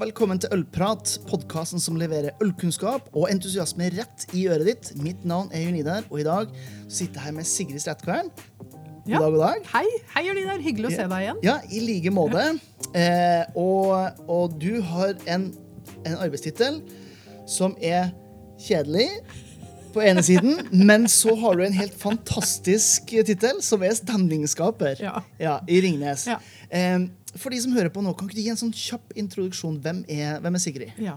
og velkommen til Ølprat, podkasten som leverer ølkunnskap og entusiasme rett i øret ditt. Mitt navn er Junidar, og i dag sitter jeg her med Sigrid Strettkvern. God Ja. dag, god dag. Hei, hei Junidar. Hyggelig å se deg igjen. Ja, i like måte. Eh, og, og du har en, en arbeidstittel som er kjedelig på ene siden, men så har du en helt fantastisk tittel, som er stemningsskaper Ja. i Ringnes. Ja. For de som hører på nå, kan ikke du gi en sånn kjapp introduksjon? Hvem er, hvem er Sigrid? Ja.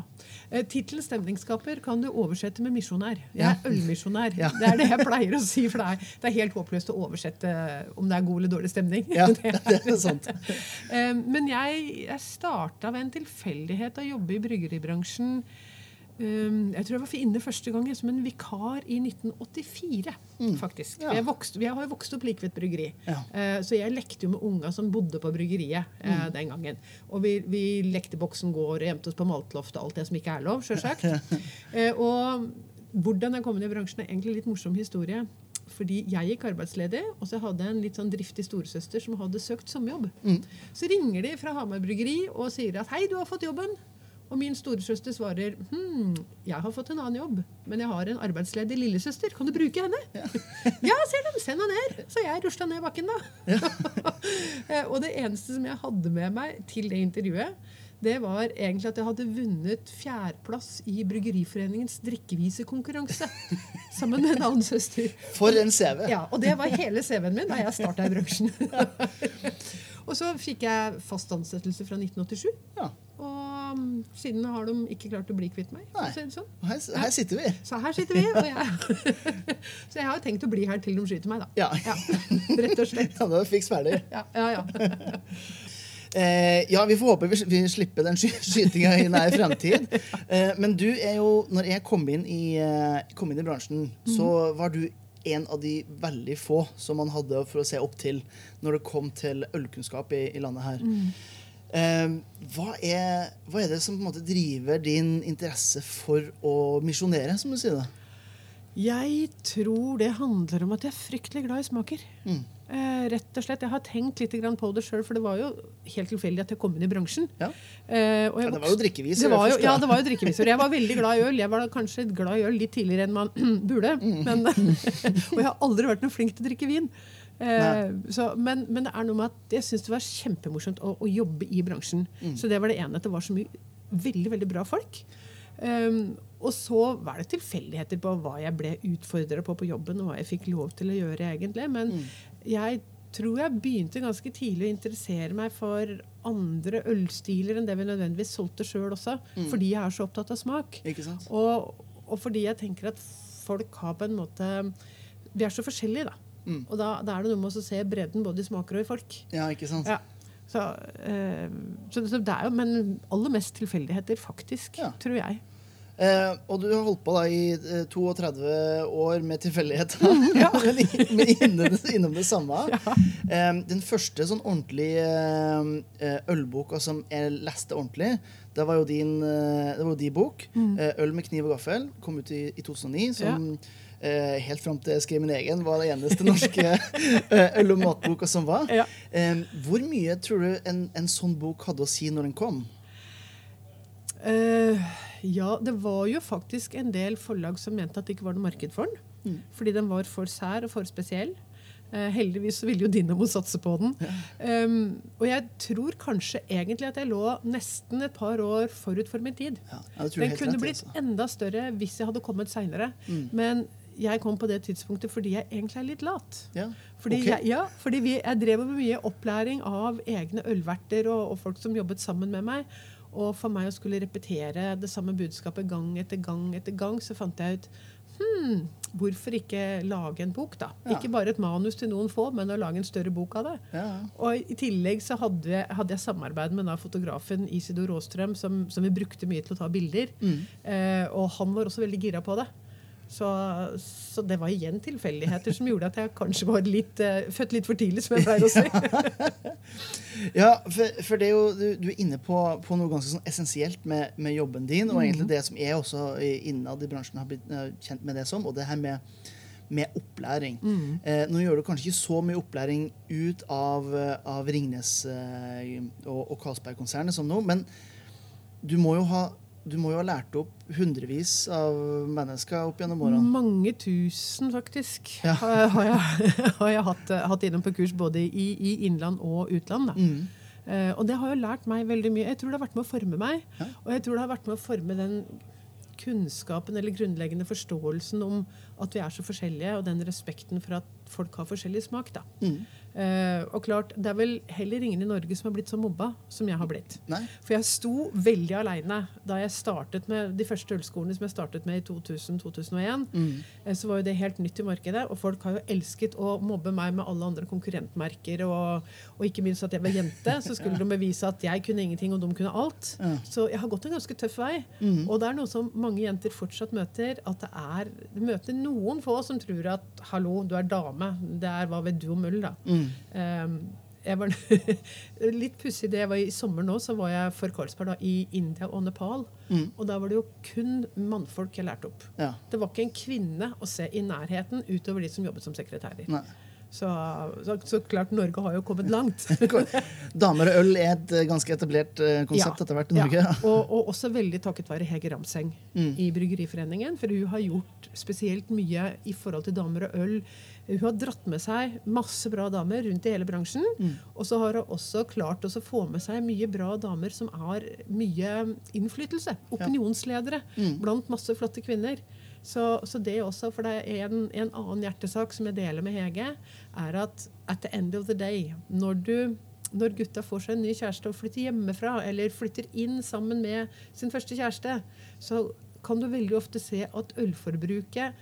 Eh, Tittelen 'stemningsskaper' kan du oversette med 'misjonær'. Jeg Ja. er ølmisjonær. Ja. Det er det jeg pleier å si, for det er, det er helt håpløst å oversette eh, om det er god eller dårlig stemning. Ja, det er sant. Eh, Men jeg, jeg starta ved en tilfeldighet å jobbe i bryggeribransjen. Um, jeg tror jeg var inne første gang som en vikar i 1984. faktisk. Ja. Jeg, vokste, jeg har vokst opp like ved et bryggeri. Ja. Eh, så jeg lekte jo med unga som bodde på bryggeriet mm. den gangen. Og vi, vi lekte Boksen gård og gjemte oss på maltloftet og alt det som ikke er lov, sjølsagt. eh, og hvordan jeg kom inn i bransjen, er egentlig litt morsom historie. Fordi jeg gikk arbeidsledig, og så hadde jeg en litt sånn driftig storesøster som hadde søkt sommerjobb. Så ringer de fra Hamar bryggeri og sier at 'hei, du har fått jobben'. Og min storesøster svarer hm, 'jeg har fått en annen jobb, men jeg har en arbeidsledig lillesøster. Kan du bruke henne?' Ja, sier de. Send henne ned. Så jeg rusla ned bakken, da. Ja. og det eneste som jeg hadde med meg til det intervjuet, det var egentlig at jeg hadde vunnet fjerdeplass i Bryggeriforeningens drikkevisekonkurranse. Sammen med en annen søster. For en CV! Ja, Og det var hele CV-en min da jeg starta i bransjen. og så fikk jeg fast ansettelse fra 1987. Ja. Siden har de ikke klart å bli kvitt meg. Sånn. Her, her sitter vi. Så her sitter vi. Og jeg. så jeg har jo tenkt å bli her til de skyter meg, da. Ja. Ja, Rett og slett. Ja, da er fiks ferdig. Ja, ja, ja. Eh, ja, vi får håpe vi, vi slipper den sky skytinga i nær fremtid. Eh, men du er jo, når jeg kom inn i, eh, kom inn i bransjen, så var du en av de veldig få som man hadde for å se opp til når det kom til ølkunnskap i, i landet her. Eh, hva, er, hva er det som driver din interesse for å misjonere, som du sier det? Jeg tror det handler om at jeg er fryktelig glad i smaker. Eh, rett og slett. Jeg har tenkt litt grann på det sjøl, for det var jo helt tilfeldig at jeg kom inn i bransjen. Ja. Eh, Ja, det var jo drikkeviser, Det var jo, ja, det var jo drikkeviser. Jeg var veldig glad i øl. Jeg var da kanskje glad i øl litt tidligere enn man burde. Men, og jeg har aldri vært noe flink til å drikke vin. Eh, så, men, men det er noe med at jeg syns det var kjempemorsomt å, å jobbe i bransjen. Mm. Så det var det ene at det var så mye veldig, veldig bra folk. Um, og så var det tilfeldigheter på hva jeg ble utfordra på på jobben, og hva jeg fikk lov til å gjøre, egentlig. Men Mm. jeg tror jeg begynte ganske tidlig å interessere meg for andre ølstiler enn det vi nødvendigvis solgte sjøl også, fordi jeg er så opptatt av smak. Mm. Og, og fordi jeg tenker at folk har på en måte Vi er så forskjellige, da. Mm. Og da, da er det noe med å se bredden både i smaker og i folk. Ja, ikke sant? Ja. Så, eh, så, så det er jo, Men aller mest tilfeldigheter, faktisk, Ja. tror jeg. Eh, og du har holdt på da i eh, 32 år med tilfeldigheter, Ja. men, innom, innom det samme. Eh, den første sånn ordentlige eh, ølboka som jeg leste ordentlig, det var jo din, eh, det var jo din bok. Eh, 'Øl med kniv og gaffel' kom ut i, i 2009. som eh, Helt fram til jeg skrev min egen, var det eneste norske eh, øl- og matboka som var. Ja. Eh, hvor mye tror du en, en sånn bok hadde å si når den kom? Eh, ja, det var jo faktisk en del forlag som mente at det ikke var noe marked for den. Mm. Fordi den var for sær og for spesiell. Eh, heldigvis så ville jo Dinamo satse på den. Um, og jeg tror kanskje egentlig at jeg lå nesten et par år forut for min tid. Ja, ja, Den kunne rett blitt altså. enda større hvis jeg hadde kommet seinere. Men jeg kom på det tidspunktet fordi jeg egentlig er litt lat. Ja, Fordi, okay. jeg, ja, fordi vi, jeg drev med mye opplæring av egne ølverter og, og folk som jobbet sammen med meg. Og for meg å skulle repetere det samme budskapet gang etter gang etter gang, så fant jeg ut hmm, hvorfor ikke lage en bok, da? Ja. Ikke bare et manus til noen få, men å lage en større bok av det. Ja. Og I tillegg så hadde, jeg- hadde jeg samarbeid med da fotografen Isidor Råstrøm, som, som vi brukte mye til å ta bilder. Mm. Eh, og han var også veldig gira på det. Så, så det var igjen tilfeldigheter som gjorde at jeg kanskje var litt, uh, født litt for tidlig, som jeg pleier å si. Ja, for, for det er jo, du, du er inne på, på noe ganske sånn essensielt med, med jobben din, og egentlig det som jeg også innad i bransjen har blitt uh, kjent med det som, og det her med, med opplæring. Eh, nå gjør du kanskje ikke så mye opplæring ut av, av Ringnes eh, og, og Karlsberg-konsernet som nå, men du må jo ha du må jo ha lært opp hundrevis av mennesker opp gjennom årene. Mange tusen, faktisk, Ja. har, har jeg, har jeg hatt, hatt innom på kurs både i, i innland og utland. Da. Mm. Uh, og det har jo lært meg veldig mye. Jeg tror det har vært med å forme meg. Ja. Og jeg tror det har vært med å forme den kunnskapen eller grunnleggende forståelsen om at vi er så forskjellige, og den respekten for at folk har forskjellig smak. Da. Mm. Eh, og klart, Det er vel heller ingen i Norge som har blitt så mobba som jeg har blitt. Nei? For jeg sto veldig aleine da jeg startet med de første ølskolene som jeg startet med i 2000-2001. Mm. Uh, Så var jo det helt nytt i markedet, og folk har jo elsket å mobbe meg med alle andre konkurrentmerker. Og, og ikke minst at jeg var jente, så skulle de bevise at jeg kunne ingenting og de kunne alt. Ja. Så jeg har gått en ganske tøff vei. Mm. Og det er noe som mange jenter fortsatt møter. At det er Du møter noen få som tror at 'hallo, du er dame'. Det er 'hva vet du om øl', da. Mm. Jeg var litt pussig det jeg var i sommer nå, så var jeg for Karlsberg da, i India og Nepal. Mm. Og da var det jo kun mannfolk jeg lærte opp. Ja. Det var ikke en kvinne å se i nærheten utover de som jobbet som sekretærer. Nei. Så, så, så klart Norge har jo kommet langt. Damer og øl er et eh, ganske etablert konsept konsept etter hvert i Norge. Ja. Og, og også veldig takket være Hege Ramseng Mm. i Bryggeriforeningen. For hun har gjort spesielt mye i forhold til damer og øl. Hun har dratt med seg masse bra damer rundt i hele bransjen. Mm. Og så har hun også klart å få med seg mye bra damer som har mye innflytelse. Opinionsledere Mm. blant masse flotte kvinner. Så, så det også, for det er en, en annen hjertesak som jeg deler med Hege, er at at the end of the day, når du når gutta får seg en ny kjæreste og flytter hjemmefra, eller flytter inn sammen med sin første kjæreste, så kan du veldig ofte se at ølforbruket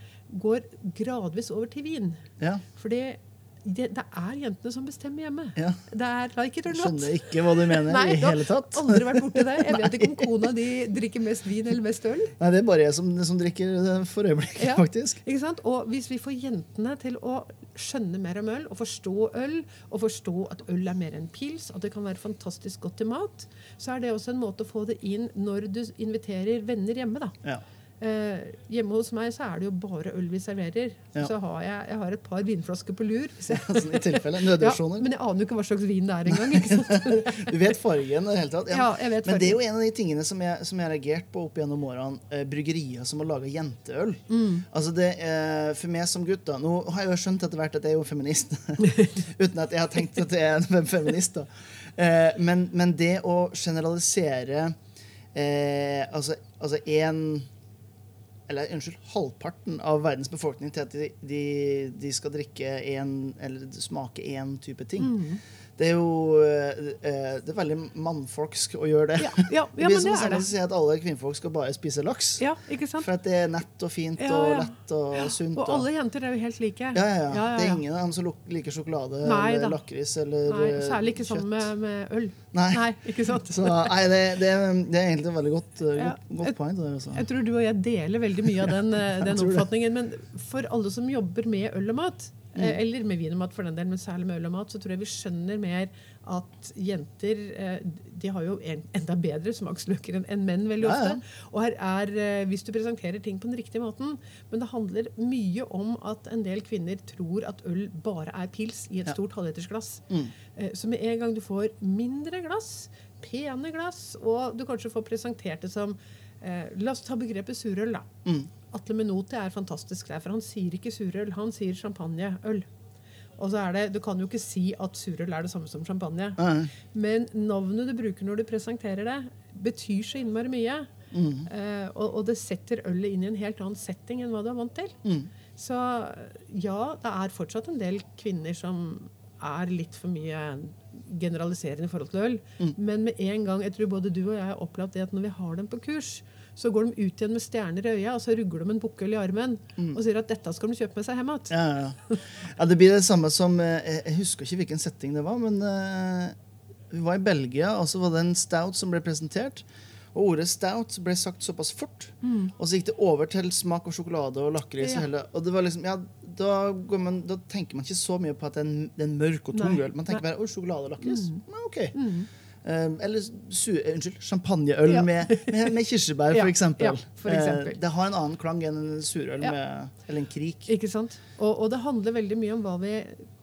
går gradvis over til vin. Ja. Fordi det, det er jentene som bestemmer hjemme. Ja. Det er like it or not. Skjønner ikke hva du mener Nei, i hele tatt. Aldri vært borti det. Jeg vet ikke om kona di drikker mest vin eller mest øl. Nei, det er bare jeg som, som drikker for øyeblikket, Ja. faktisk. Ikke sant? Og hvis vi får jentene til å skjønne mer om øl, og forstå øl, og forstå at øl er mer enn pils, at det kan være fantastisk godt til mat, så er det også en måte å få det inn når du inviterer venner hjemme. da. Ja. Eh, hjemme hos meg så er det jo bare øl vi serverer. Ja. Så har jeg, jeg har et par vinflasker på lur. jeg- Sånn, I tilfelle. Ja, men jeg aner jo ikke hva slags vin det er engang. Du vet fargen i det hele tatt. Ja, Men det er jo en av de tingene som jeg, som jeg har reagert på opp gjennom årene. Eh, bryggerier som har laga jenteøl. Mm. Altså det, eh, for meg som gutt da, Nå har jeg jo skjønt etter hvert at jeg er jo feminist. Uten at jeg har tenkt at jeg er en feminist. da. Eh, men, men det å generalisere eh, Altså altså en eller unnskyld, halvparten av verdens befolkning til at de, de, de skal drikke en, eller smake én type ting. Mm. Det er jo eh, eh, det er veldig mannfolksk å gjøre det. Ja, ja, det ja blir men som det å er det. si at alle kvinnfolk skal bare spise laks. Ja, ikke sant? For at det er nett og fint og lett og sunt. Og alle jenter er jo helt like. ja, ja, ja. Ja, ja, Det er ingen av dem som liker sjokolade Nei eller lakris eller Nei, eh, særlig ikke sammen med, med øl. Nei. ikke sant? Så nei, det, det, det er egentlig et veldig godt, eh, godt, godt point. Der, altså. Jeg tror du og jeg deler veldig mye av den, den det. oppfatningen. Men for alle som jobber med øl og mat, Mm. eh, eller med vin og mat for den del, men særlig med øl og mat, så tror jeg vi skjønner mer at jenter eh, de har jo en, enda bedre smaksløker enn enn menn veldig Ja, ofte. ja. Og her er, eh, hvis du presenterer ting på den riktige måten. Men det handler mye om at en del kvinner tror at øl bare er pils i et Ja. stort halvlitersglass. Mm. Så med en gang du får mindre glass, pene glass, og du kanskje får presentert det som La oss ta begrepet surøl, da. Mm. Atle Menotti er fantastisk der, for han sier ikke surøl, han sier champagneøl. Og så er det, Du kan jo ikke si at surøl er det samme som champagne. Nei, Men navnet du bruker når du presenterer det, betyr så innmari mye. Mm. Eh, og, og det setter ølet inn i en helt annen setting enn hva du er vant til. Mm. Så ja, det er fortsatt en del kvinner som er litt for mye generaliserende i forhold til øl. Mm. Men med en gang, jeg tror både du og jeg har opplevd det at når vi har dem på kurs, så går de ut igjen med stjerner i øya, og så rugger de en bukkøl i armen og sier at dette skal de kjøpe med seg hjem igjen. Mm. Ja, ja, ja. det blir det samme som eh, Jeg husker ikke hvilken setting det var, men eh, vi var i Belgia, og så var det en stout som ble presentert. Og ordet stout ble sagt såpass fort. Og så gikk det over til smak av sjokolade og lakris. Mm. Ja. og Og det var liksom, ja, da, går man, da tenker man ikke så mye på at det er en, det er en mørk og tung øl. Man tenker Nei. bare å, sjokolade og lakris. Ja, ok. Mm. Eh, eller su unnskyld, champagneøl Ja. med, med, med kirsebær, for eksempel. ja, for eksempel. Eh, det har en annen klang enn en surøl Ja. med, eller en krik. Ikke sant? Og, og det handler veldig mye om hva vi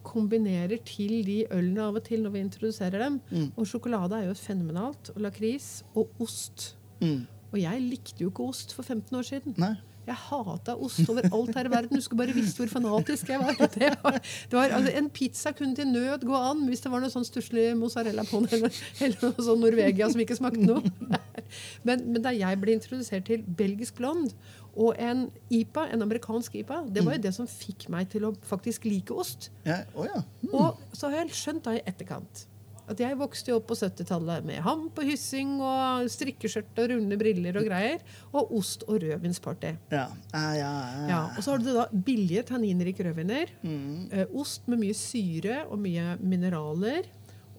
kombinerer til de ølene av og til når vi introduserer dem. Mm. Og sjokolade er jo fenomenalt. Og lakris og ost Mm. Og jeg likte jo ikke ost for 15 år siden. Nei. Jeg hata ost overalt her i verden. Du skulle bare visst hvor fanatisk jeg var. Det var, det var altså, en pizza kunne til nød gå an hvis det var noe sånn stusslig mozzarella på den, eller, eller noe sånn Norvegia som ikke smakte noe. Men, men da jeg ble introdusert til belgisk blond og en IPA, en amerikansk IPA, det var jo det som fikk meg til å faktisk like ost. Ja. oh ja. Og så har jeg skjønt da i etterkant at jeg vokste jo opp på 70-tallet med ham på hyssing og strikkeskjørt og runde briller og greier. Og ost og rødvinsparty. Ja. Ja, ja, ja. Ja, og så har du da billige tanninrike rødviner. Mm. Eh, ost med mye syre og mye mineraler.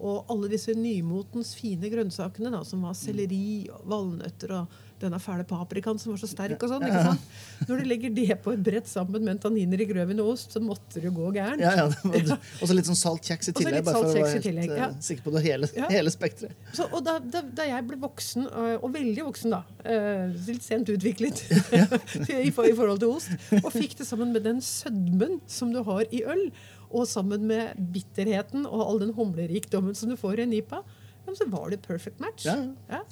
Og alle disse nymotens fine grønnsakene, da, som var selleri og valnøtter og denne fæle paprikaen som var så sterk. og sånn, ikke sant? Når du legger det på et brett sammen med en i rødvin og ost, så måtte det gå gærent. Ja, ja, Og så litt sånn salt kjeks i tillegg. Bare for å være helt eh, ja. sikker på det hele, hele spekteret. Så, og da, da, da jeg ble voksen, og veldig voksen da, øh, litt sent utviklet i forhold til ost, og fikk det sammen med den sødmen som du har i øl, og sammen med bitterheten og all den humlerikdommen som du får i en IPA, så var det perfect match. Ja. Ja.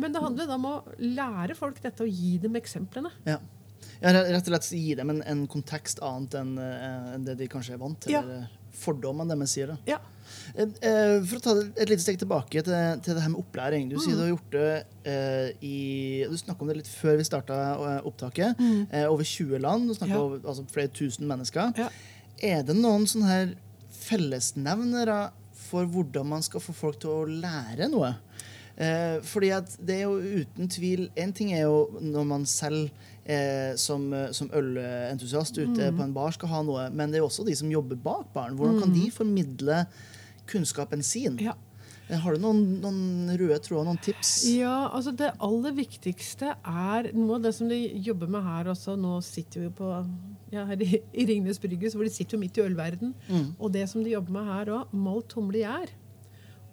Men det handler da om å lære folk dette og gi dem eksemplene. Ja. Ja, rett og slett gi dem en, en kontekst annet enn en det de kanskje er vant til. Ja. Eller fordommene deres sier. det. Ja. Eh, eh, For å ta et lite steg tilbake til, til det her med opplæring. Du sier Mm. du har gjort det eh, i Du snakka om det litt før vi starta opptaket. Eh, over 20 land. Du snakket Mm. Ja. om altså, flere tusen mennesker. Ja. Er det noen sånne her fellesnevnere for hvordan man skal få folk til å lære noe? Eh, fordi at det er jo uten tvil En ting er jo når man selv eh, som, som ølentusiast ute Mm. på en bar skal ha noe, men det er jo også de som jobber bak baren. Hvordan kan de formidle kunnskapen sin? Mm. Ja. Eh, Har du noen, noen røde tråder, noen tips? Ja, altså Det aller viktigste er noe av det som de jobber med her også. Nå sitter vi jo på ja, her i, i Ringnes Brygghus, hvor de sitter jo midt i ølverden. Mm. Og det som de jobber med her òg, malt humle gjær.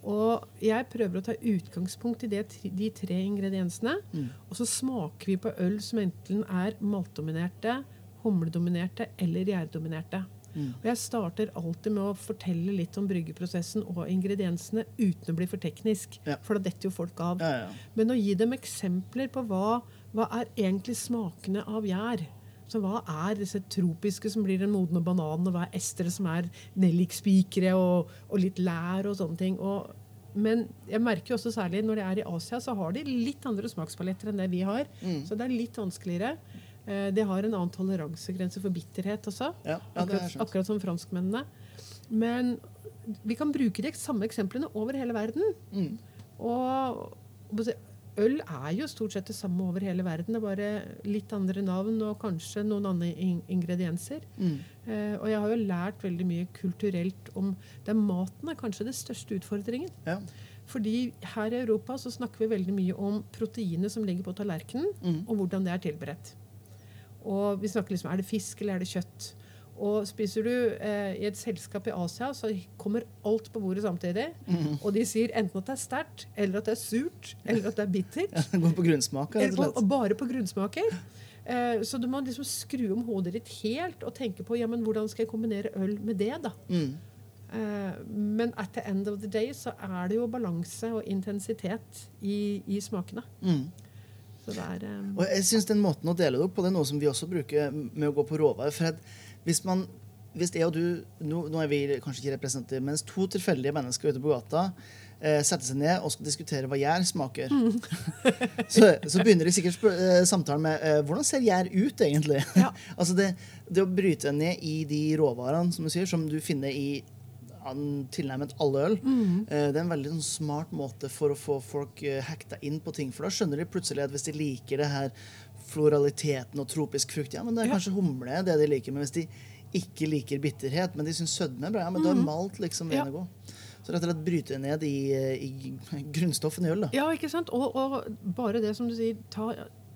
Og jeg prøver å ta utgangspunkt i det, de tre ingrediensene. Mm. Og så smaker vi på øl som enten er maltdominerte, humledominerte eller gjærdominerte. Mm. Og jeg starter alltid med å fortelle litt om bryggeprosessen og ingrediensene uten å bli for teknisk. Ja. For da detter jo folk av. Ja, ja. Men å gi dem eksempler på hva, hva er egentlig smakene av gjær. Så hva er disse tropiske som blir den modne bananen, og hva er estere som er nellikspikere og, og litt lær og sånne ting. Og, men jeg merker jo også særlig når de er i Asia, så har de litt andre smakspaletter enn det vi har. Mm. Så det er litt vanskeligere. Eh, De har en annen toleransegrense for bitterhet også. Ja, ja, akkurat, akkurat som franskmennene. Men vi kan bruke de samme eksemplene over hele verden. Mm. Og øl er jo stort sett det samme over hele verden. Det er bare litt andre navn og kanskje noen andre in ingredienser. Mm. Eh, og jeg har jo lært veldig mye kulturelt om er Maten er kanskje den største utfordringen. Ja. Fordi her i Europa så snakker vi veldig mye om proteinet som ligger på tallerkenen, Mm. og hvordan det er tilberedt. Og vi snakker liksom er det fisk eller er det kjøtt. Og spiser du eh, i et selskap i Asia, så kommer alt på bordet samtidig. Mm. Og de sier enten at det er sterkt, eller at det er surt, eller at det er bittert. Gå på grunnsmak, rett og Eller, og, bare på grunnsmaker. Eh, så du må liksom skru om hodet ditt helt og tenke på ja, men hvordan skal jeg kombinere øl med det. da? Mm. Eh, men at the end of the day så er det jo balanse og intensitet i, i smakene. Mm. Så det er eh, Og jeg synes den måten å dele det opp på, det er noe som vi også bruker med å gå på råvarer. For at hvis man hvis jeg og du, nå, nå er vi kanskje ikke representative, mens to tilfeldige mennesker ute på gata eh, setter seg ned og skal diskutere hva gjær smaker, så, så begynner de sikkert eh, samtalen med eh, hvordan ser gjær ut, egentlig? Ja. altså det, det å bryte ned i de råvarene som du sier, som du finner i tilnærmet alle øl, eh, det er en veldig sånn, smart måte for å få folk eh, hekta inn på ting. For da skjønner de plutselig at hvis de liker det her floraliteten og tropisk frukt, ja, men det er kanskje humle det de liker. Men hvis de ikke liker bitterhet, men de syns sødme er bra, ja, men da er malt liksom veien å gå. Så rett og slett bryte ned i, i grunnstoffene i øl. da. Ja, ikke sant? Og, og bare det som du sier, ta,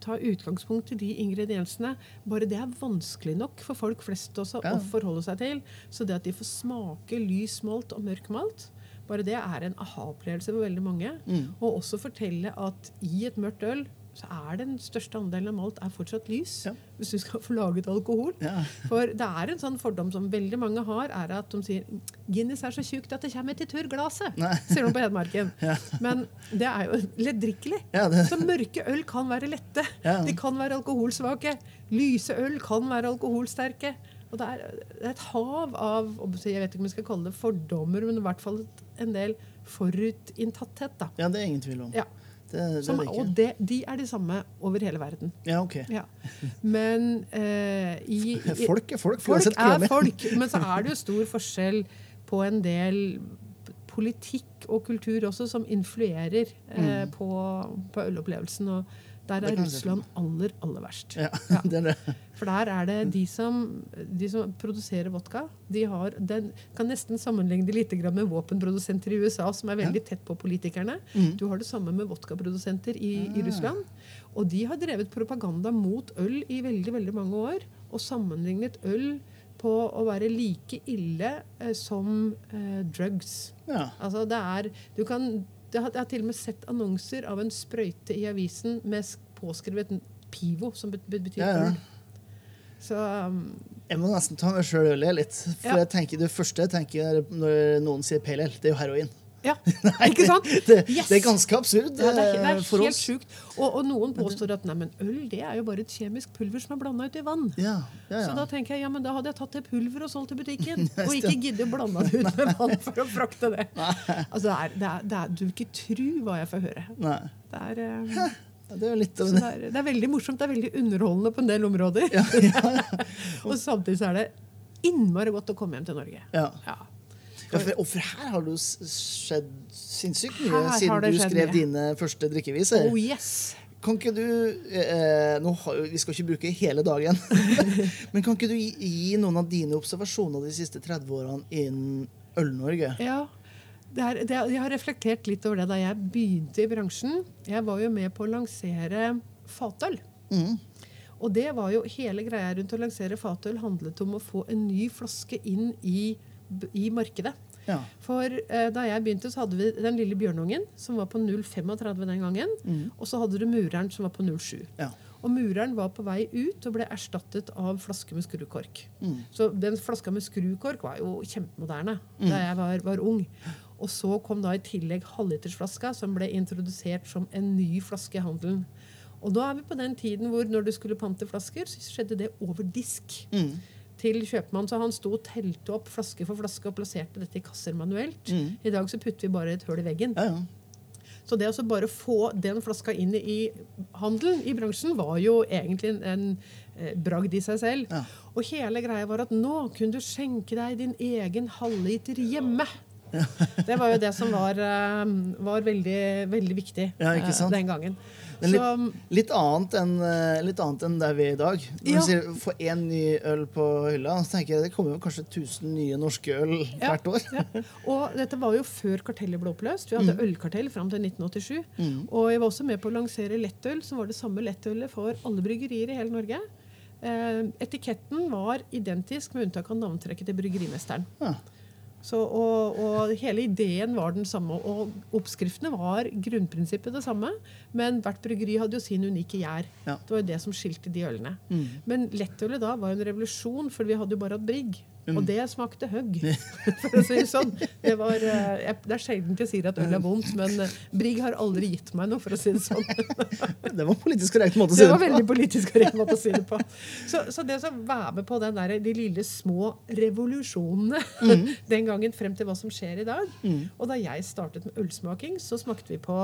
ta utgangspunkt i de ingrediensene. Bare det er vanskelig nok for folk flest også Ja. å forholde seg til. Så det at de får smake lys malt og mørk malt, bare det er en aha-opplevelse for veldig mange. Mm. Og også fortelle at i et mørkt øl så er den største andelen av malt er fortsatt lys. Ja. Hvis du skal få laget alkohol. Ja. For det er en sånn fordom som veldig mange har, er at de sier Guinness er så tjukt at det kommer til turglaset. Sier de på Hedmarken. Ja. Men det er jo leddrikkelig. Det- Så mørke øl kan være lette. De kan være alkoholsvake. Lyse øl kan være alkoholsterke. Og det er, det er et hav av jeg vet ikke om jeg skal kalle det fordommer, men i hvert fall en del forutinntatthet. da. ja, det er ingen tvil om. Ja. Det, det Som, og det, de er de samme over hele verden. Ja, ok. Ja. Men eh, i, i Folk er folk, Folk er folk, men så er det jo stor forskjell på en del politikk og kultur også som influerer eh, på, på ølopplevelsen. Og der. Er Russland aller, aller verst. Ja, det er det. For der er det de som, de som produserer vodka, de har, den kan nesten sammenligne det litt med våpenprodusenter i USA, som er veldig tett på politikerne. Mm. Du har det samme med vodkaprodusenter i, Ah. i Russland. Og de har drevet propaganda mot øl i veldig, veldig mange år, og sammenlignet øl på å være like ille eh, som eh, drugs. Ja. Altså det er du kan, Jeg har, jeg har til og med sett annonser av en sprøyte i avisen med påskrevet Pivo, som bet, bet, betyr Ja, ja. Så um, Jeg må nesten ta meg sjøl øl litt. For Ja. jeg tenker, det første jeg tenker når noen sier PLL, det er jo heroin. Ja, ikke sant? Det, Yes! det er ganske absurd Ja, det er, det eh, er for helt oss. sjukt. Og, og noen påstår at nei, men øl det er jo bare et kjemisk pulver som er blanda ut i vann. Ja, ja, Så da tenker jeg ja, men da hadde jeg tatt det pulveret og solgt i butikken. Ja, og ikke giddet å blande det ut med vann for å frakte det. Nei. Altså, det er, det er, det du vil ikke tru hva jeg får høre. Nei. Det er, eh, Det er litt det er, det er veldig morsomt. Det er veldig underholdende på en del områder. ja, ja, og samtidig så er det innmari godt å komme hjem til Norge. ja. Ja. Ja, for, og for her har det jo skjedd sinnssykt mye siden du skrev mye. dine første drikkeviser. Oh yes! Kan ikke du eh, nå har, Vi skal ikke bruke hele dagen. Men kan ikke du gi, gi noen av dine observasjoner de siste 30 årene innen Øl-Norge? Ja. Det er, er, jeg har reflektert litt over det da jeg begynte i bransjen. Jeg var jo med på å lansere fatøl. Mm. Og det var jo hele greia rundt å lansere fatøl handlet om å få en ny flaske inn i, i markedet. Ja. For eh, da jeg begynte, så hadde vi den lille bjørnungen, som var på 0,35 den gangen. Og så hadde du mureren, som var på 0,7. Ja. Og mureren var på vei ut og ble erstattet av flaske med skrukork. Mm. Så den flaska med skrukork var jo kjempemoderne da jeg var, var ung. Og så kom da i tillegg halvlitersflaska, som ble introdusert som en ny flaske i handelen. Og da er vi på den tiden hvor når du skulle pante flasker, så skjedde det over disk. Mm. Til kjøpmann, så Han sto og telte opp flaske for flaske og plasserte dette i kasser manuelt. Mm. I dag så putter vi bare et hull i veggen. Ja, ja. Så det å bare få den flaska inn i handelen, i bransjen, var jo egentlig en, eh, bragd i seg selv. Ja. Og hele greia var at nå kunne du skjenke deg din egen halvliter hjemme. Det var jo det som var, eh, var veldig, veldig viktig Ja, eh, den gangen. Men Så, Litt annet enn eh, litt annet enn der vi er i dag. Når Ja. du få én ny øl på hylla, så tenker jeg det kommer jo kanskje 1000 nye norske øl Ja. hvert år. ja. Og dette var jo før kartellet ble oppløst. Vi hadde Mm. ølkartell fram til 1987. Og jeg var også med på å lansere lettøl, som var det samme lettølet for alle bryggerier i hele Norge. Eh, etiketten var identisk, med unntak av navntrekket til bryggerimesteren. Ja. Så, og, og hele ideen var den samme, og oppskriftene var grunnprinsippet det samme. Men hvert bryggeri hadde jo sin unike gjær. Ja. Det var jo det som skilte de ølene. Mm. Men lettølet da var jo en revolusjon, for vi hadde jo bare hatt brigg. Mm. Og det smakte høgg, for å si det sånn. Det, var, eh, jeg, det er sjelden jeg sier at øl er vondt, men eh, brigg har aldri gitt meg noe, for å si det sånn. Det var politisk korrekt måte å si Det det var veldig politisk korrekt måte å si det på. Så, så det å være med på den der, de lille små revolusjonene Mm. den gangen frem til hva som skjer i dag Og da jeg startet med ølsmaking, så smakte vi på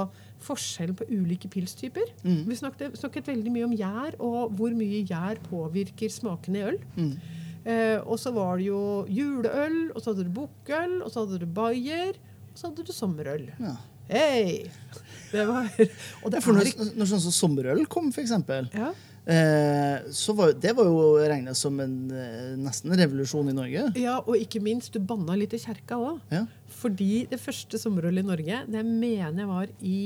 forskjellen på ulike pilstyper. Mm. Vi snakket, snakket veldig mye om gjær, og hvor mye gjær påvirker smakene i øl. Eh, og så var det jo juleøl, og så hadde du bukkøl, og så hadde du bayer, og så hadde du sommerøl. Ja. Hei! Det var Og det er når, når sånn som sommerøl kom, for eksempel, ja. eh, så var det var jo regnet som en eh, nesten revolusjon i Norge. Ja, og ikke minst, du banna litt i kjerka òg. Ja. Fordi det første sommerølet i Norge, det mener jeg var i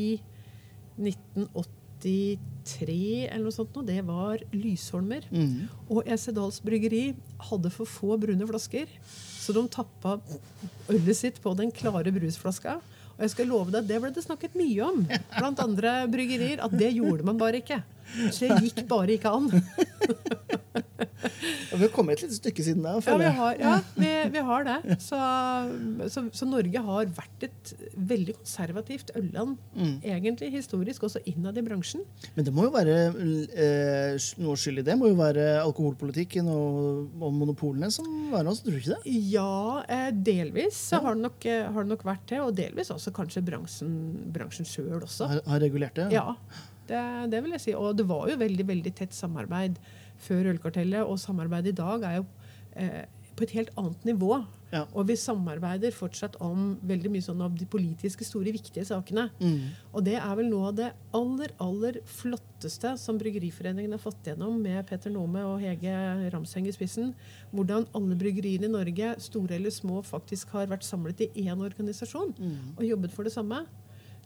1983 eller noe sånt, det var Lysholmer. Mm. Og Esedals bryggeri hadde for få brune flasker, så de tappa ølet sitt på den klare brusflaska. Og jeg skal love deg, det ble det snakket mye om blant andre bryggerier. At det gjorde man bare ikke. Så det gikk bare ikke an. Og vi har kommet et lite stykke siden da. Ja, vi har, ja, vi, vi har det. Så, så, så Norge har vært et veldig konservativt ølland, egentlig historisk, også innad i bransjen. Men det må jo være eh, noe skyld i det. må jo være alkoholpolitikken og, og monopolene som var også, tror du ikke det? Ja, eh, delvis så har det, nok, eh, har det nok vært det, og delvis også kanskje bransjen, bransjen sjøl også. Har, har regulert det? Ja, det, det vil jeg si. Og det var jo veldig veldig tett samarbeid før Ølkartellet, og samarbeidet i dag er jo eh, på et helt annet nivå. Ja. Og vi samarbeider fortsatt om veldig mye sånn av de politiske, store, viktige sakene. Mm. Og det er vel noe av det aller, aller flotteste som Bryggeriforeningen har fått gjennom med Petter Nome og Hege Ramseng i spissen. Hvordan alle bryggeriene i Norge, store eller små, faktisk har vært samlet i én organisasjon Mm. og jobbet for det samme.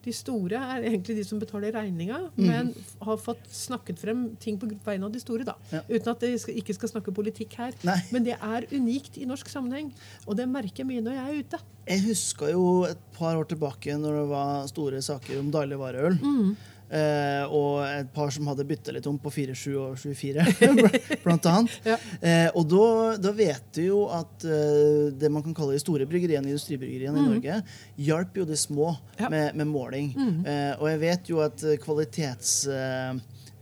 De store er egentlig de som betaler regninga, Mm. men har fått snakket frem ting på vegne av de store. da. Ja. Uten at jeg skal, ikke skal snakke politikk her. Nei. Men det er unikt i norsk sammenheng, og det merker jeg mye når jeg er ute. Jeg husker jo et par år tilbake når det var store saker om dagligvareøl. Eh, og et par som hadde bytta litt om på 47 og 24, blant annet. Ja. uh, og da, da vet du jo at uh, det man kan kalle de store bryggeriene, industribryggeriene i Norge, hjalp jo de små Ja. med, med måling. Eh, og jeg vet jo at kvalitets...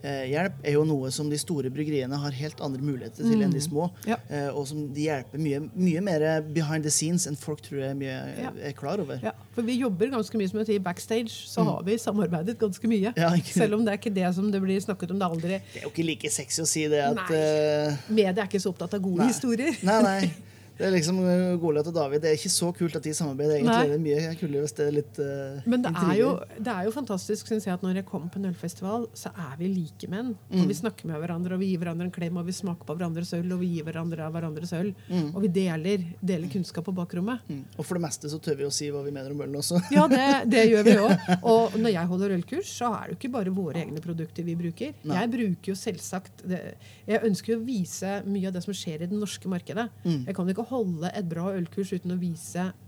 Eh, eh, hjelp er jo noe som de store bryggeriene har helt andre muligheter til enn de små. Ja. Eh, og som de hjelper mye, mye mer behind the scenes enn folk tror jeg er, mye, Ja. er klar over. Ja, for vi jobber ganske mye som jeg sier, backstage, så har vi samarbeidet ganske mye. Mm. Selv om det er ikke det som det blir snakket om. Det aldri Det er jo ikke like sexy å si det at Nei. eh, Media er ikke så opptatt av gode Nei. historier. Nei, nei. Det er liksom eh, Goliat og David. Det er ikke så kult at de samarbeider. egentlig. Nei. Det er mye kulere hvis det er litt uh, Men det er, jo, det er jo fantastisk synes jeg, at når jeg kommer på en ølfestival, så er vi likemenn. Mm. Og vi snakker med hverandre, og vi gir hverandre en klem, og vi smaker på hverandres øl, og vi gir hverandre av hverandres øl. Og vi deler, deler kunnskap på bakrommet. Mm. Og for det meste så tør vi å si hva vi mener om ølen også. Ja, det, det gjør vi òg. Og når jeg holder ølkurs, så er det jo ikke bare våre egne produkter vi bruker. Nei. Jeg bruker jo selvsagt det, Jeg ønsker jo å vise mye av det som skjer i det norske markedet. Mm. Jeg kan ikke holde et bra ølkurs uten å vise variasjonen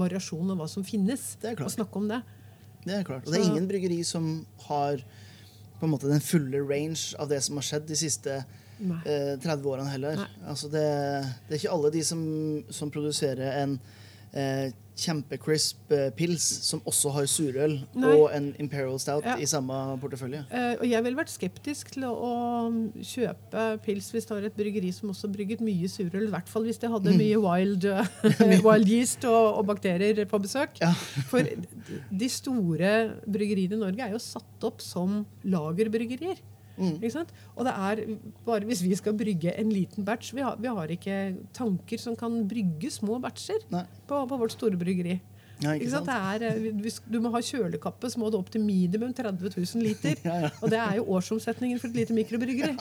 variasjon og hva som finnes. Og snakke om det. Det er klart. Og det er ingen bryggeri som har på en måte den fulle range av det som har skjedd de siste eh, 30 årene heller. Altså det, det er ikke alle de som, som produserer en eh, kjempecrisp eh, pils som også har surøl Nei. og en Imperial Stout Ja. i samme portefølje. Eh, og jeg ville vært skeptisk til å, å kjøpe pils hvis det var et bryggeri som også brygget mye surøl. I hvert fall hvis det hadde mye wild, eh, wild yeast og, og bakterier på besøk. Ja. For de store bryggeriene i Norge er jo satt opp som lagerbryggerier. Mm. Ikke sant? Og det er bare hvis vi skal brygge en liten batch Vi har, vi har ikke tanker som kan brygge små batcher på, på vårt store bryggeri. Ja, ikke Ikke sant? sant? Det er, eh, du må ha kjølekappe, så må du opp til minimum 30 000 liter. Ja, ja. Og det er jo årsomsetningen for et lite mikrobryggeri.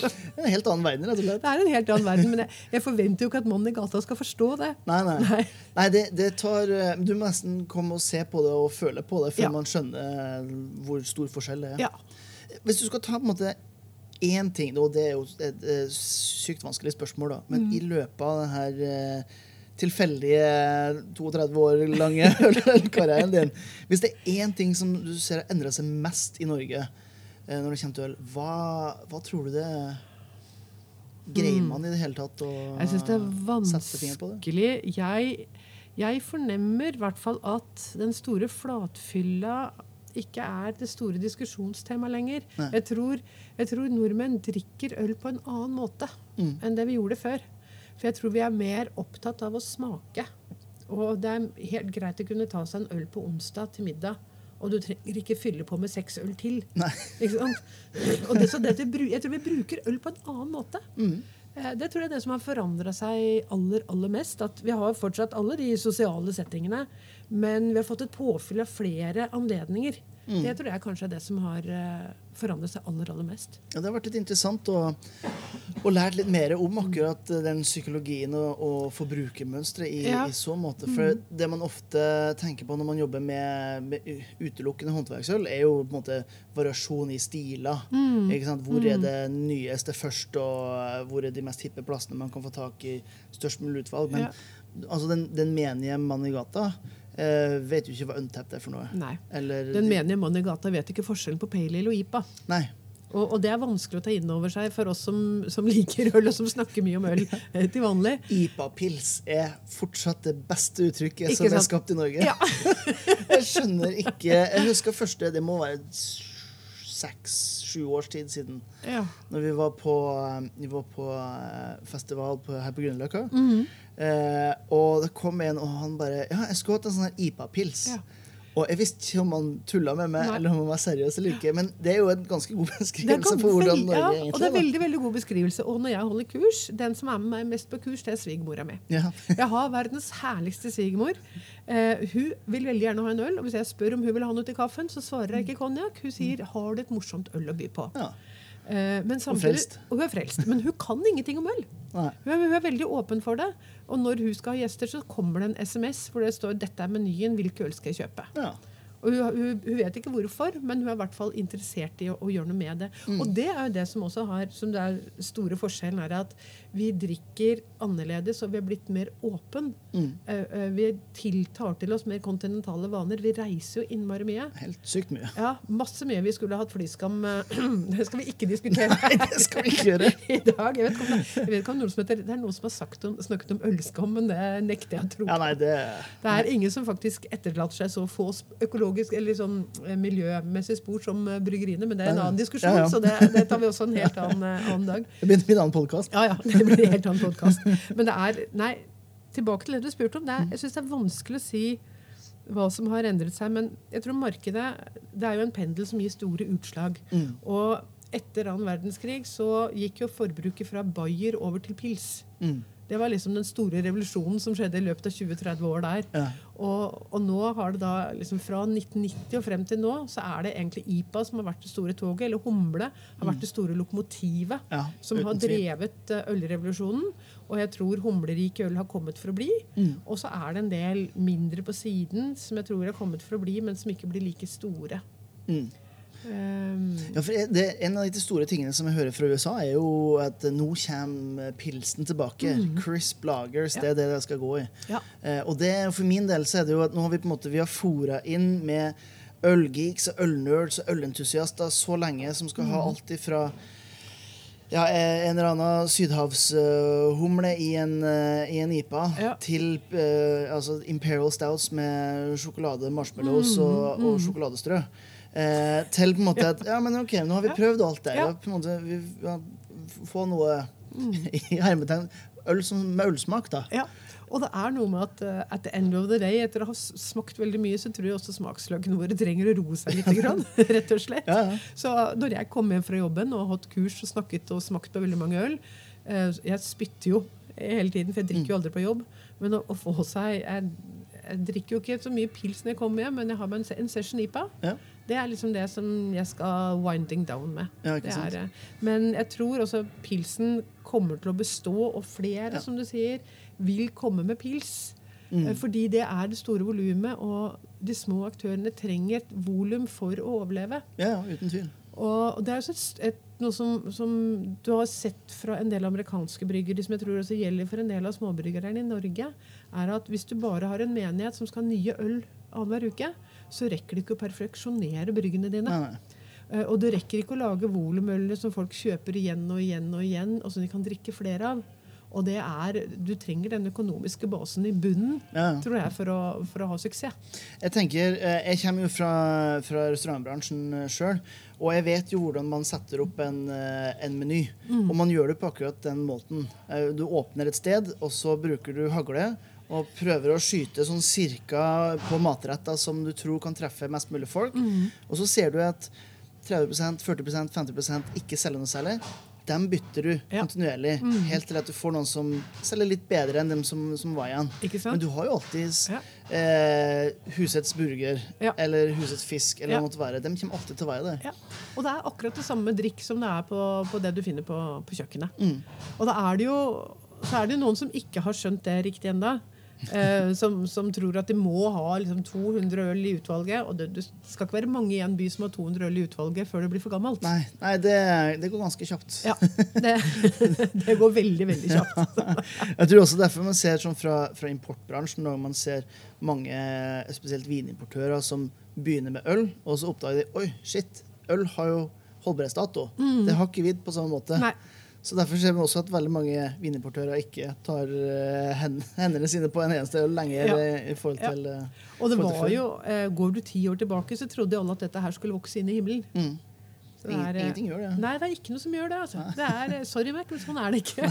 Det er en helt annen verden, rett og slett. det er en helt annen verden. Men jeg, jeg forventer jo ikke at mannen i gata skal forstå det. Nei, nei. Nei. nei det, det tar, eh, du må nesten komme og se på det og føle på det før man skjønner hvor stor forskjell det er. Ja. Hvis du skal ta på en måte én ting, og det er jo et, sykt vanskelig spørsmål, da, men Mm. i løpet av denne eh, tilfeldige 32 år lange karrieren din Hvis det er én ting som du ser har endra seg mest i Norge eh, når det kommer til øl, hva, hva tror du det er? Greier man i det hele tatt å Mm. Jeg syns det er vanskelig. Jeg, jeg fornemmer i hvert fall at den store flatfylla ikke er det store diskusjonstemaet lenger. Jeg tror, jeg tror nordmenn drikker øl på en annen måte Mm. enn det vi gjorde før. For jeg tror vi er mer opptatt av å smake. Og det er helt greit å kunne ta seg en øl på onsdag til middag. Og du trenger ikke fylle på med seks øl til. Og det, så det, jeg tror vi bruker øl på en annen måte. Mm. Eh, Det tror jeg er det som har forandra seg aller, aller mest. At vi har fortsatt alle de sosiale settingene, men vi har fått et påfyll av flere anledninger. Mm. Det tror jeg kanskje er det som har uh, forandret seg aller, aller mest. Ja, det har vært litt interessant å, å lære litt mer om akkurat eh, den psykologien og, og forbrukermønsteret i, Ja. i så måte. For det man ofte tenker på når man jobber med, med utelukkende håndverksøl, er jo på en måte variasjon i stiler. Sant? Hvor er det nyeste først, og eh, hvor er de mest hippe plassene man kan få tak i størst mulig utvalg. Men Ja. altså den, den menige mann i gata eh, vet jo ikke hva untapped er for noe. Nei. Eller Den menige mannen i gata vet ikke forskjellen på pale ale og IPA. Nei. Og, og det er vanskelig å ta inn over seg for oss som, som liker øl, og som snakker mye om øl eh, til vanlig. IPA-pils er fortsatt det beste uttrykket Ikke som er skapt i Norge. Ja. jeg skjønner ikke Jeg husker første Det må være seks-sju års tid siden. ja. Når vi var på, vi var på eh, festival på, her på Grünerløkka. Mhm. Eh, og det kom en, og han bare Ja, jeg skulle hatt en sånn IPA-pils. Ja. Og jeg visste ikke om han tulla med meg, Nei. eller om han var seriøs eller ikke. Men det er jo en ganske god er beskrivelse på hvordan Norge ja, egentlig og det er veldig veldig god beskrivelse. Og når jeg holder kurs, den som er med meg mest på kurs, det er svigermora mi. Ja. Jeg har verdens herligste svigermor. Eh, hun vil veldig gjerne ha en øl. Og hvis jeg spør om hun vil ha noe til kaffen, så svarer jeg ikke konjakk. Hun sier 'har du et morsomt øl å by på'? Ja. Eh, men samtidig. Og hun er frelst. Men hun kan ingenting om øl. Hun hun er veldig åpen for det. Og når hun skal ha gjester, så kommer det en SMS hvor det står 'dette er menyen, hvilke øl skal jeg kjøpe'? ja. Og hun, hun, hun vet ikke hvorfor, men hun er i hvert fall interessert i å, å gjøre noe med det. Mm. Og det er jo det som også har, som det er store forskjellen, er at vi drikker annerledes, og vi er blitt mer åpen. Mm. Uh, vi tiltar til oss mer kontinentale vaner. Vi reiser jo innmari mye. Helt sykt mye. Ja, masse mye. Vi skulle hatt flyskam. eh, Det skal vi ikke diskutere Nei, det skal vi ikke gjøre. i dag. Jeg vet ikke om det, jeg vet ikke om noen som heter, det er noen som har sagt om, snakket om ølskam, men det nekter jeg å tro. Ja, nei, det Det er ingen som faktisk etterlater seg så få sp- økologisk eller sånn miljømessig miljømessige spor som eh, bryggeriene, men det er en annen diskusjon, Ja, ja. så det, det tar vi også en helt annen, eh, annen dag. Det blir en annen podkast. Ja, ja, det blir en helt annen podkast. Men det er Nei, tilbake til det du spurte om. Det er, jeg syns det er vanskelig å si hva som har endret seg, men jeg tror markedet Det er jo en pendel som gir store utslag. Mm. Og etter annen verdenskrig så gikk jo forbruket fra Bayer over til pils. Mm. Det var liksom den store revolusjonen som skjedde i løpet av 20-30 år der. Ja. Og, og nå har det da liksom fra 1990 og frem til nå, så er det egentlig IPA som har vært det store toget. Eller Humle har vært det store lokomotivet Ja, som har drevet eh, ølrevolusjonen. Og jeg tror humlerik øl har kommet for å bli. Mm. Og så er det en del mindre på siden som jeg tror har kommet for å bli, men som ikke blir like store. Mm. Um, Ja, for det, En av de store tingene som jeg hører fra USA, er jo at nå kommer pilsen tilbake. Crisp lagers, det er det det skal gå i. ja. Eh, og det, for min del så er det jo at nå har vi på en måte vi har fora inn med ølgeeks og ølnerds og ølentusiaster så lenge, som skal ha alt ifra ja, eh, en eller annen sydhavshumle i, en, eh, i en IPA Ja. til eh, altså Imperial Stouts med sjokolade, marshmallows og, og sjokoladestrø. Eh, til på en måte at Ja, men ok, nå har vi prøvd alt det. Ja. Ja, På en måte, vi, ja, få noe i hermetegn øl som, med ølsmak, da. Ja. Og det er noe med at uh, at the end of the day, etter å ha smakt veldig mye, så tror jeg også smaksløkene våre trenger å roe seg litt. Grann, rett og slett. Ja, ja. Så når jeg kom hjem fra jobben og har hatt kurs og snakket og smakt på veldig mange øl uh, Jeg spytter jo hele tiden, for jeg drikker jo aldri på jobb. Men å, å få seg jeg, jeg drikker jo ikke så mye pils når jeg kommer hjem, men jeg har med en, session IPA. Ja. Det er liksom det som jeg skal winding down med. Ja, er, men jeg tror også pilsen kommer til å bestå, og flere, Ja. som du sier, vil komme med pils. Mm. Eh, Fordi det er det store volumet, og de små aktørene trenger et volum for å overleve. Ja, ja, uten tvil. Og det er et, noe som, som du har sett fra en del amerikanske bryggere, som jeg tror også gjelder for en del av småbryggerne i Norge, er at hvis du bare har en menighet som skal ha nye øl annenhver uke, så rekker du ikke å perfeksjonere bryggene dine. Nei, nei. Eh, Og du rekker ikke å lage volumøller som folk kjøper igjen og igjen og igjen, og som de kan drikke flere av. Og det er, Du trenger den økonomiske basen i bunnen Ja, tror jeg, for å, for å ha suksess. Jeg tenker, eh, jeg kommer jo fra, fra restaurantbransjen sjøl, og jeg vet jo hvordan man setter opp en, eh, en meny. Og man gjør det på akkurat den måten. Eh, Du åpner et sted, og så bruker du hagle og prøver å skyte sånn cirka på matretter som du tror kan treffe mest mulig folk. Og så ser du at 30% 40% 50 ikke selger noe særlig. Dem bytter du Ja. kontinuerlig, helt til at du får noen som selger litt bedre enn dem som, som var igjen. Men du har jo alltid Ja. eh, Husets burger Ja. eller Husets fisk. eller Ja. noe måtte være. De kommer alltid til å være der. Ja. Og det er akkurat det samme drikk som det er på, på det du finner på, på kjøkkenet. Mm. Og da er det jo så er det noen som ikke har skjønt det riktig ennå. Eh, som, som tror at de må ha liksom, 200 øl i utvalget. Og det, det skal ikke være mange i en by som har 200 øl i utvalget før det blir for gammelt. Nei, nei det, det går ganske kjapt. Ja, det, det går veldig, veldig kjapt. Jeg tror også derfor man ser sånn fra, fra importbransjen, når man ser mange, spesielt vinimportører, som begynner med øl, og så oppdager de oi, shit, øl har jo holdbarhetsdato. Det har ikke vi på samme måte. Nei. Så Derfor ser vi også at veldig mange vinimportører ikke tar eh, hendene sine på en eneste øl lenger. Ja. eh, i forhold til... Ja. Og det var jo, eh, Går du ti år tilbake, så trodde alle at dette her skulle vokse inn i himmelen. Mm. Så det er, eh, ingenting gjør det. Nei, det er ikke noe som gjør det. altså. Det er, eh, Sorry, Mert, men sånn er det ikke.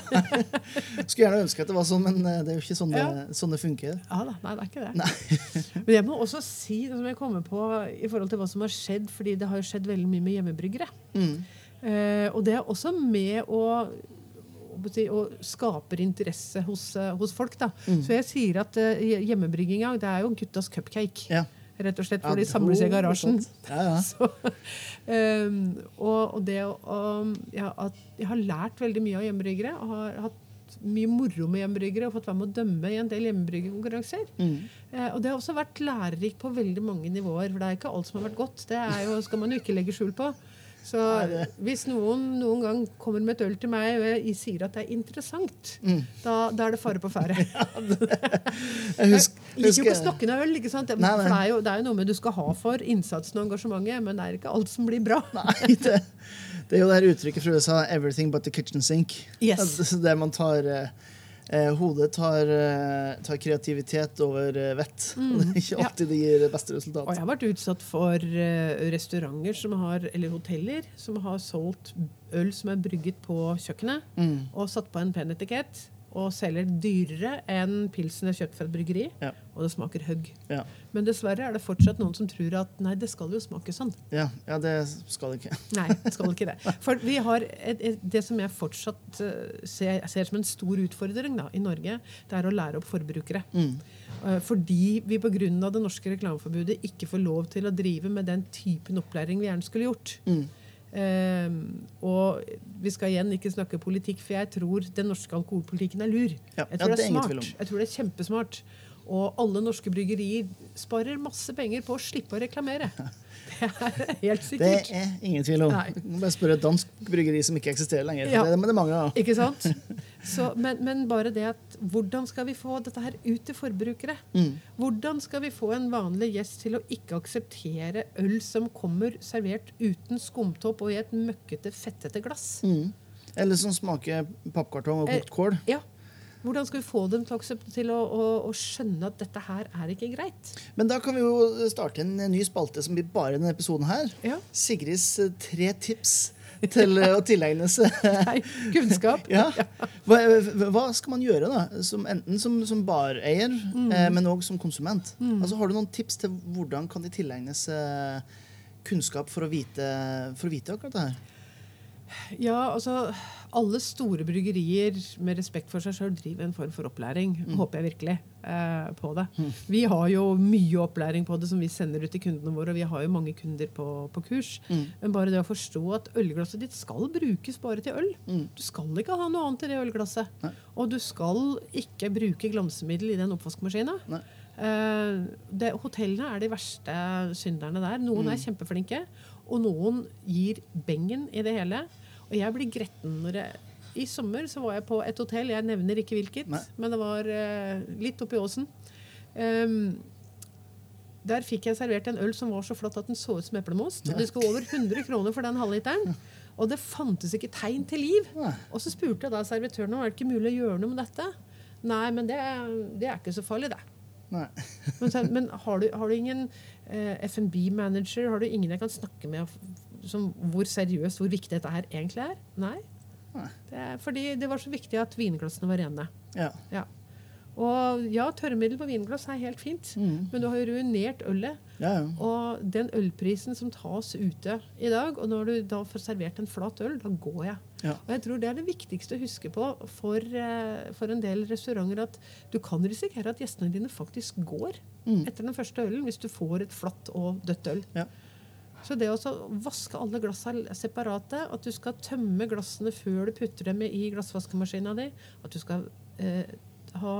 Skulle gjerne ønske at det var sånn, men eh, det er jo ikke sånn det, Ja. sånn det funker. Ja da, nei, det er ikke det. Men jeg må også si, som jeg kommer på i forhold til hva som har skjedd, fordi det har skjedd veldig mye med hjemmebryggere. Mm. Eh, og det er også med å og skaper interesse hos, eh, hos folk. da. Mm. Så jeg sier at uh, hjemmebrygginga det er jo guttas cupcake. Ja. Rett og slett, Ja, hvor de samles i garasjen. Ja, ja. Så, um, og, og det um, ja, at Jeg har lært veldig mye av hjemmebryggere. Og har hatt mye moro med hjemmebryggere og fått være med å dømme i en del hjemmebryggerkonkurranser. Mm. Uh, og det har også vært lærerikt på veldig mange nivåer. For det er ikke alt som har vært godt. Det er jo, skal man jo ikke legge skjul på. Så Nei, hvis noen noen gang kommer med et øl til meg og jeg sier at det er interessant, Mm. da, da er det fare på ferde. Jeg husker, Jeg liker jo ikke husker stokkende øl. ikke sant? Nei, nei. Det er, jo, det er jo noe med du skal ha for innsatsen og engasjementet, men det er ikke alt som blir bra. Nei, det, det er jo det her uttrykket fra USA 'everything but the kitchen sink'. Yes. Det- Der man tar eh, Hodet tar, eh, tar kreativitet over eh, vett. Og det er ikke Mm. Alltid det gir beste resultat. Og jeg har vært utsatt for eh, restauranter som har, eller hoteller som har solgt øl som er brygget på kjøkkenet, Mm. og satt på en pen etikett, og selger dyrere enn pilsen er kjøpt fra et bryggeri, Ja. og det smaker høgg. Ja. Men dessverre er det fortsatt noen som tror at nei, det skal jo smake sånn. Ja, ja, det skal det ikke. Nei, det skal ikke det. For vi har et, et, Det som jeg fortsatt eh, ser, ser som en stor utfordring da, i Norge, det er å lære opp forbrukere. Mm. Eh, Fordi vi pga. det norske reklameforbudet ikke får lov til å drive med den typen opplæring vi gjerne skulle gjort. Mm. Eh, og vi skal igjen ikke snakke politikk, for jeg tror den norske alkoholpolitikken er lur. Ja, Jeg tror det det er smart. Jeg tror det er kjempesmart. Og alle norske bryggerier sparer masse penger på å slippe å reklamere. Det er helt sikkert. Det er ingen tvil om. Nei. Bare spørre et dansk bryggeri som ikke eksisterer lenger. Ja. Det, det er mange av. Ikke sant? Så, men, men bare det at hvordan skal vi få dette her ut til forbrukere? Mm. Hvordan skal vi få en vanlig gjest til å ikke akseptere øl som kommer servert uten skumtopp og i et møkkete, fettete glass? Mm. Eller som smaker pappkartong og Eh, kokt kål. Ja. Hvordan skal vi få dem til å, til å, å, å skjønne at dette her er ikke greit? Men da kan vi jo starte en ny spalte som blir bare denne episoden her. Ja. Sigrids eh, tre tips til eh, å tilegne seg Nei, kunnskap. ja. hva, hva skal man gjøre, da? Som, enten som, som bareier, Mm. eh, men òg som konsument. Altså, har du noen tips til hvordan kan de tilegne seg kunnskap for å vite, for å vite akkurat det her? Ja, altså Alle store bryggerier med respekt for seg sjøl driver en form for opplæring. Håper jeg virkelig eh, på det. Vi har jo mye opplæring på det som vi sender ut til kundene våre, og vi har jo mange kunder på, på kurs. Men bare det å forstå at ølglasset ditt skal brukes bare til øl. Du skal ikke ha noe annet i det ølglasset. Nei. Og du skal ikke bruke glansemiddel i den oppvaskmaskina. Eh, det, hotellene er de verste synderne der. Noen er kjempeflinke, og noen gir bengen i det hele. Og jeg blir gretten når jeg I sommer så var jeg på et hotell, jeg nevner ikke hvilket, Nei. men det var uh, litt oppi åsen. Um, der fikk jeg servert en øl som var så flott at den så ut som eplemost. Og det skulle over 100 kroner for den halvliteren. Og det fantes ikke tegn til liv. Nei. Og så spurte jeg da servitøren om det ikke mulig å gjøre noe med dette. Nei, men det, det er ikke så farlig, det. Men, men har, du, har du ingen eh, F&B-manager? Har du ingen jeg kan snakke med som hvor seriøst, hvor viktig dette her egentlig er? Nei. Det er fordi det var så viktig at vinglassene var rene. Ja. Ja. Og ja, tørrmiddel på vinglass er helt fint, Mm. men du har jo ruinert ølet. Ja, ja. Og den ølprisen som tas ute i dag, og når du da får servert en flat øl, da går jeg. Ja. Og jeg tror det er det viktigste å huske på for, eh, for en del restauranter, at du kan risikere at gjestene dine faktisk går Mm. etter den første ølen hvis du får et flatt og dødt øl. Så det å vaske alle glassene separate, at du skal tømme glassene før du putter dem i glassvaskemaskina di, at du skal eh, ha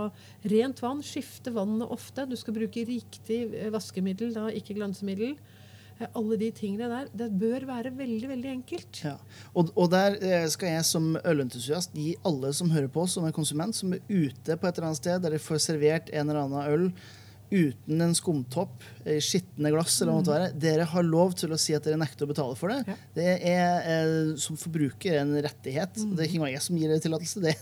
rent vann, skifte vannet ofte. Du skal bruke riktig eh, vaskemiddel, da, ikke glansemiddel. Eh, Alle de tingene der. Det bør være veldig, veldig enkelt. Ja. Og, og der eh, skal jeg som ølentusiast gi alle som hører på, som er konsument, som er ute på et eller annet sted der de får servert en eller annen øl uten en skumtopp, skitne glass, eller hva det måtte være, dere har lov til å si at dere nekter å betale for det. Mm. Ja. Mm. Det er eh, som forbruker en rettighet. Det er ikke jeg som gir dere tillatelse, det,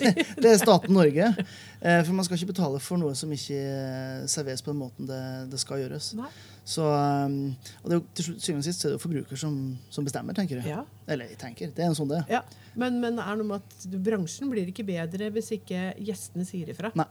det, det er staten Norge. Eh, for man skal ikke betale for noe som ikke eh, serveres på den måten det, det skal gjøres. Nei. Så, um, og det er jo til syvende og sist er det jo forbruker som, som bestemmer, tenker du. Ja. Eller tenker, det er en sånn det. Ja. Men, men er noe med at bransjen blir ikke bedre hvis ikke gjestene sier ifra. Nei.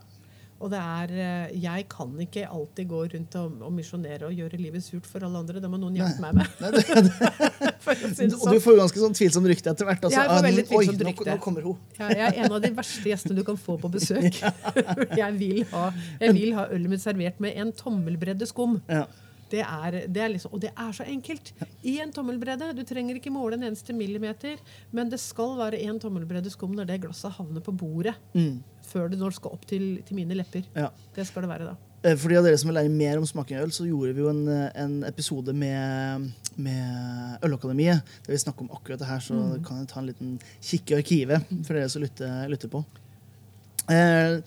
Og det er, eh, jeg kan ikke alltid gå rundt og, og misjonere og gjøre livet surt for alle andre. Det må noen hjelpe meg med. Nei, det, det, si og du sånn. får ganske sånn tvilsomt rykte etter hvert. Altså, Jeg får Ah, veldig tvilsomt nå, rykte. nå kommer hun. Ja, jeg er en av de verste gjestene du kan få på besøk. Jeg vil ha, jeg vil ha ølet mitt servert med en tommelbredde skum. Ja. Det er, det er liksom, og det er så enkelt. I en tommelbredde. Du trenger ikke måle en eneste millimeter, men det skal være en tommelbredde skum når det glasset havner på bordet. Mm. Før det når skal opp til, til mine lepper. Ja. Det skal det være da. Eh, For de av dere som vil lære mer om smaking av øl, så gjorde vi jo en, eh, en episode med, med Ølakademiet der vi snakker om akkurat det her, så Mm. kan jeg ta en liten kikk i arkivet for dere som lytter, lytter på. Eh,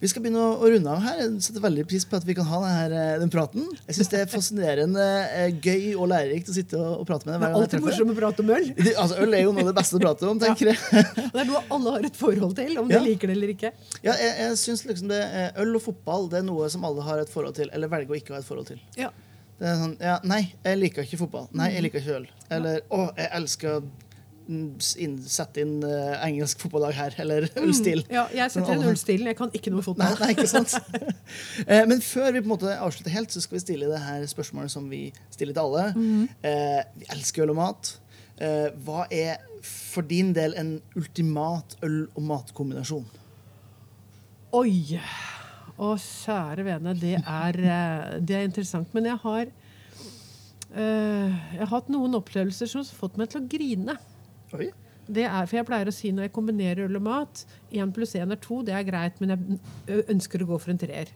vi skal begynne å, runde av her. Jeg setter veldig pris på at vi kan ha denne, eh, den praten. Jeg synes det er fascinerende, eh, gøy og lærerikt å sitte og, og prate med deg. Det er alltid morsomt å prate om øl. Det- Altså, øl er jo noe av det beste å prate om, tenker jeg. Og det er noe alle har et forhold til, om de liker det eller ikke. Ja, jeg, jeg synes liksom det, Øl og fotball det er noe som alle har et forhold til, eller velger å ikke ha et forhold til. Ja. Det er sånn, ja, Nei, jeg liker ikke fotball. Nei, jeg liker ikke øl. Eller å, jeg elsker sette inn eh, engelsk fotballag her. Eller ølstil. ja, jeg setter inn ølstilen. Jeg kan ikke noe fotball. nei, ikke sant? Eh, Men før vi på en måte avslutter helt, så skal vi stille det her spørsmålet som vi stiller til alle. Eh, vi elsker øl og mat. Hva er for din del en ultimat øl- og matkombinasjon? Oi! Å, kjære vene, det er, det er interessant. Men jeg har eh, Jeg har hatt noen opplevelser som har fått meg til å grine. Oi. Det er, for jeg pleier å si når jeg kombinerer øl og mat Én pluss én er to, det er greit, men jeg ønsker å gå for en treer.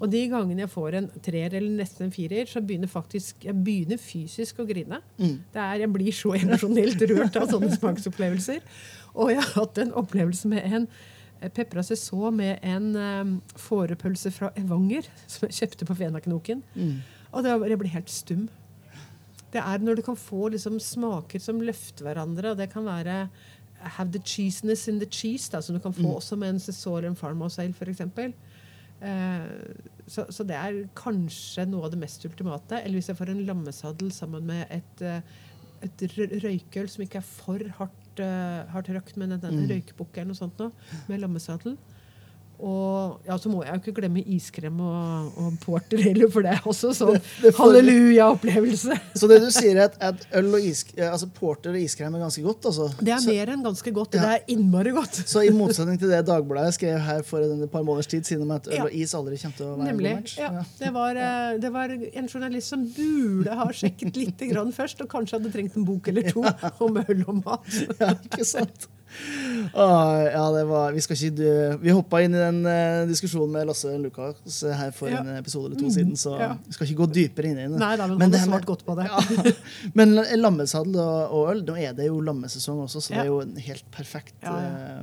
Og de gangene jeg får en treer eller nesten en firer, så begynner faktisk, jeg begynner fysisk å grine. Det er, jeg blir så emosjonelt rørt av sånne smaksopplevelser. Og jeg har hatt en opplevelse med en pepra så med en um, fårepølse fra Evanger, som jeg kjøpte på Fenaknoken. Og det, var- jeg ble helt stum. Det er når du kan få liksom smaker som løfter hverandre. og Det kan være have the cheesiness in the cheese, da, som du kan få også med en Cesar en Farmhouse Ale f.eks. Eh, så, så det er kanskje noe av det mest ultimate. Eller hvis jeg får en lammesaddel sammen med et, eh, et røykøl som ikke er for hardt, uh, hardt røkt, men en, en røykebukk eller noe sånt noe, med lammesadel. Og ja, så må jeg jo ikke glemme iskrem og, og porter heller, for det er også sånn halleluja-opplevelse. Så det du sier er at, at øl og is, eh, altså porter og iskrem er ganske godt? altså? Det er så, mer enn ganske godt. Ja. Det er innmari godt. så i motsetning til det Dagbladet skrev her for en par måneders tid siden om at øl Ja. og is aldri kommer til å være Nemlig. en god match? Ja, det, var, eh, det var en journalist som burde ha sjekket litt grann først, og kanskje hadde trengt en bok eller to om øl og mat. Ja, ikke sant? Ah, ja, det var, vi skal ikke, du, vi hoppa inn i den uh, diskusjonen med Lasse Lukas her for Ja. en episode eller to siden, så Ja. vi skal ikke gå dypere inn i det. Nei da, men, Men det svart godt på det. Ja. Men lammesadel og, og øl, nå er det jo lammesesong også, så det er jo en helt perfekt, eh,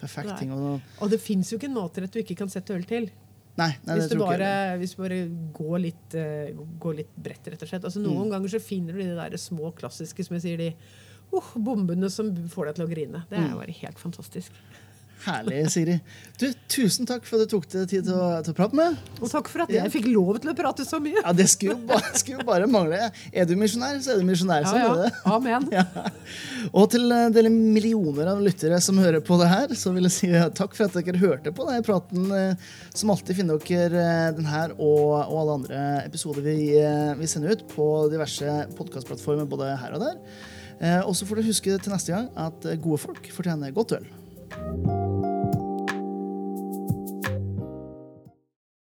perfekt ting. Og, Og det fins jo ikke en matrett du ikke kan sette øl til. nei, nei, Hvis det du bare, hvis du bare går, litt, uh, går litt bredt, rett og slett. Altså, noen Mm. ganger så finner du de der små klassiske som jeg sier, de uh, bombene som får deg til å grine. Det er Mm. bare helt fantastisk. Herlig, Siri. Du, tusen takk for at du tok deg tid til å, til å prate med. Og takk for at jeg fikk lov til å prate så mye. Ja, Det skulle jo bare, skulle jo bare mangle. Er du misjonær, så er du misjonær. Ja, Sånn ja. Amen. Ja. Og til eh, dere millioner av lyttere som hører på det her, så vil jeg si eh, takk for at dere hørte på denne praten. eh, Som alltid finner dere den her og, og alle andre episoder vi, vi sender ut på diverse podkastplattformer både her og der. Eh, og så får du huske til neste gang at eh, gode folk fortjener godt øl.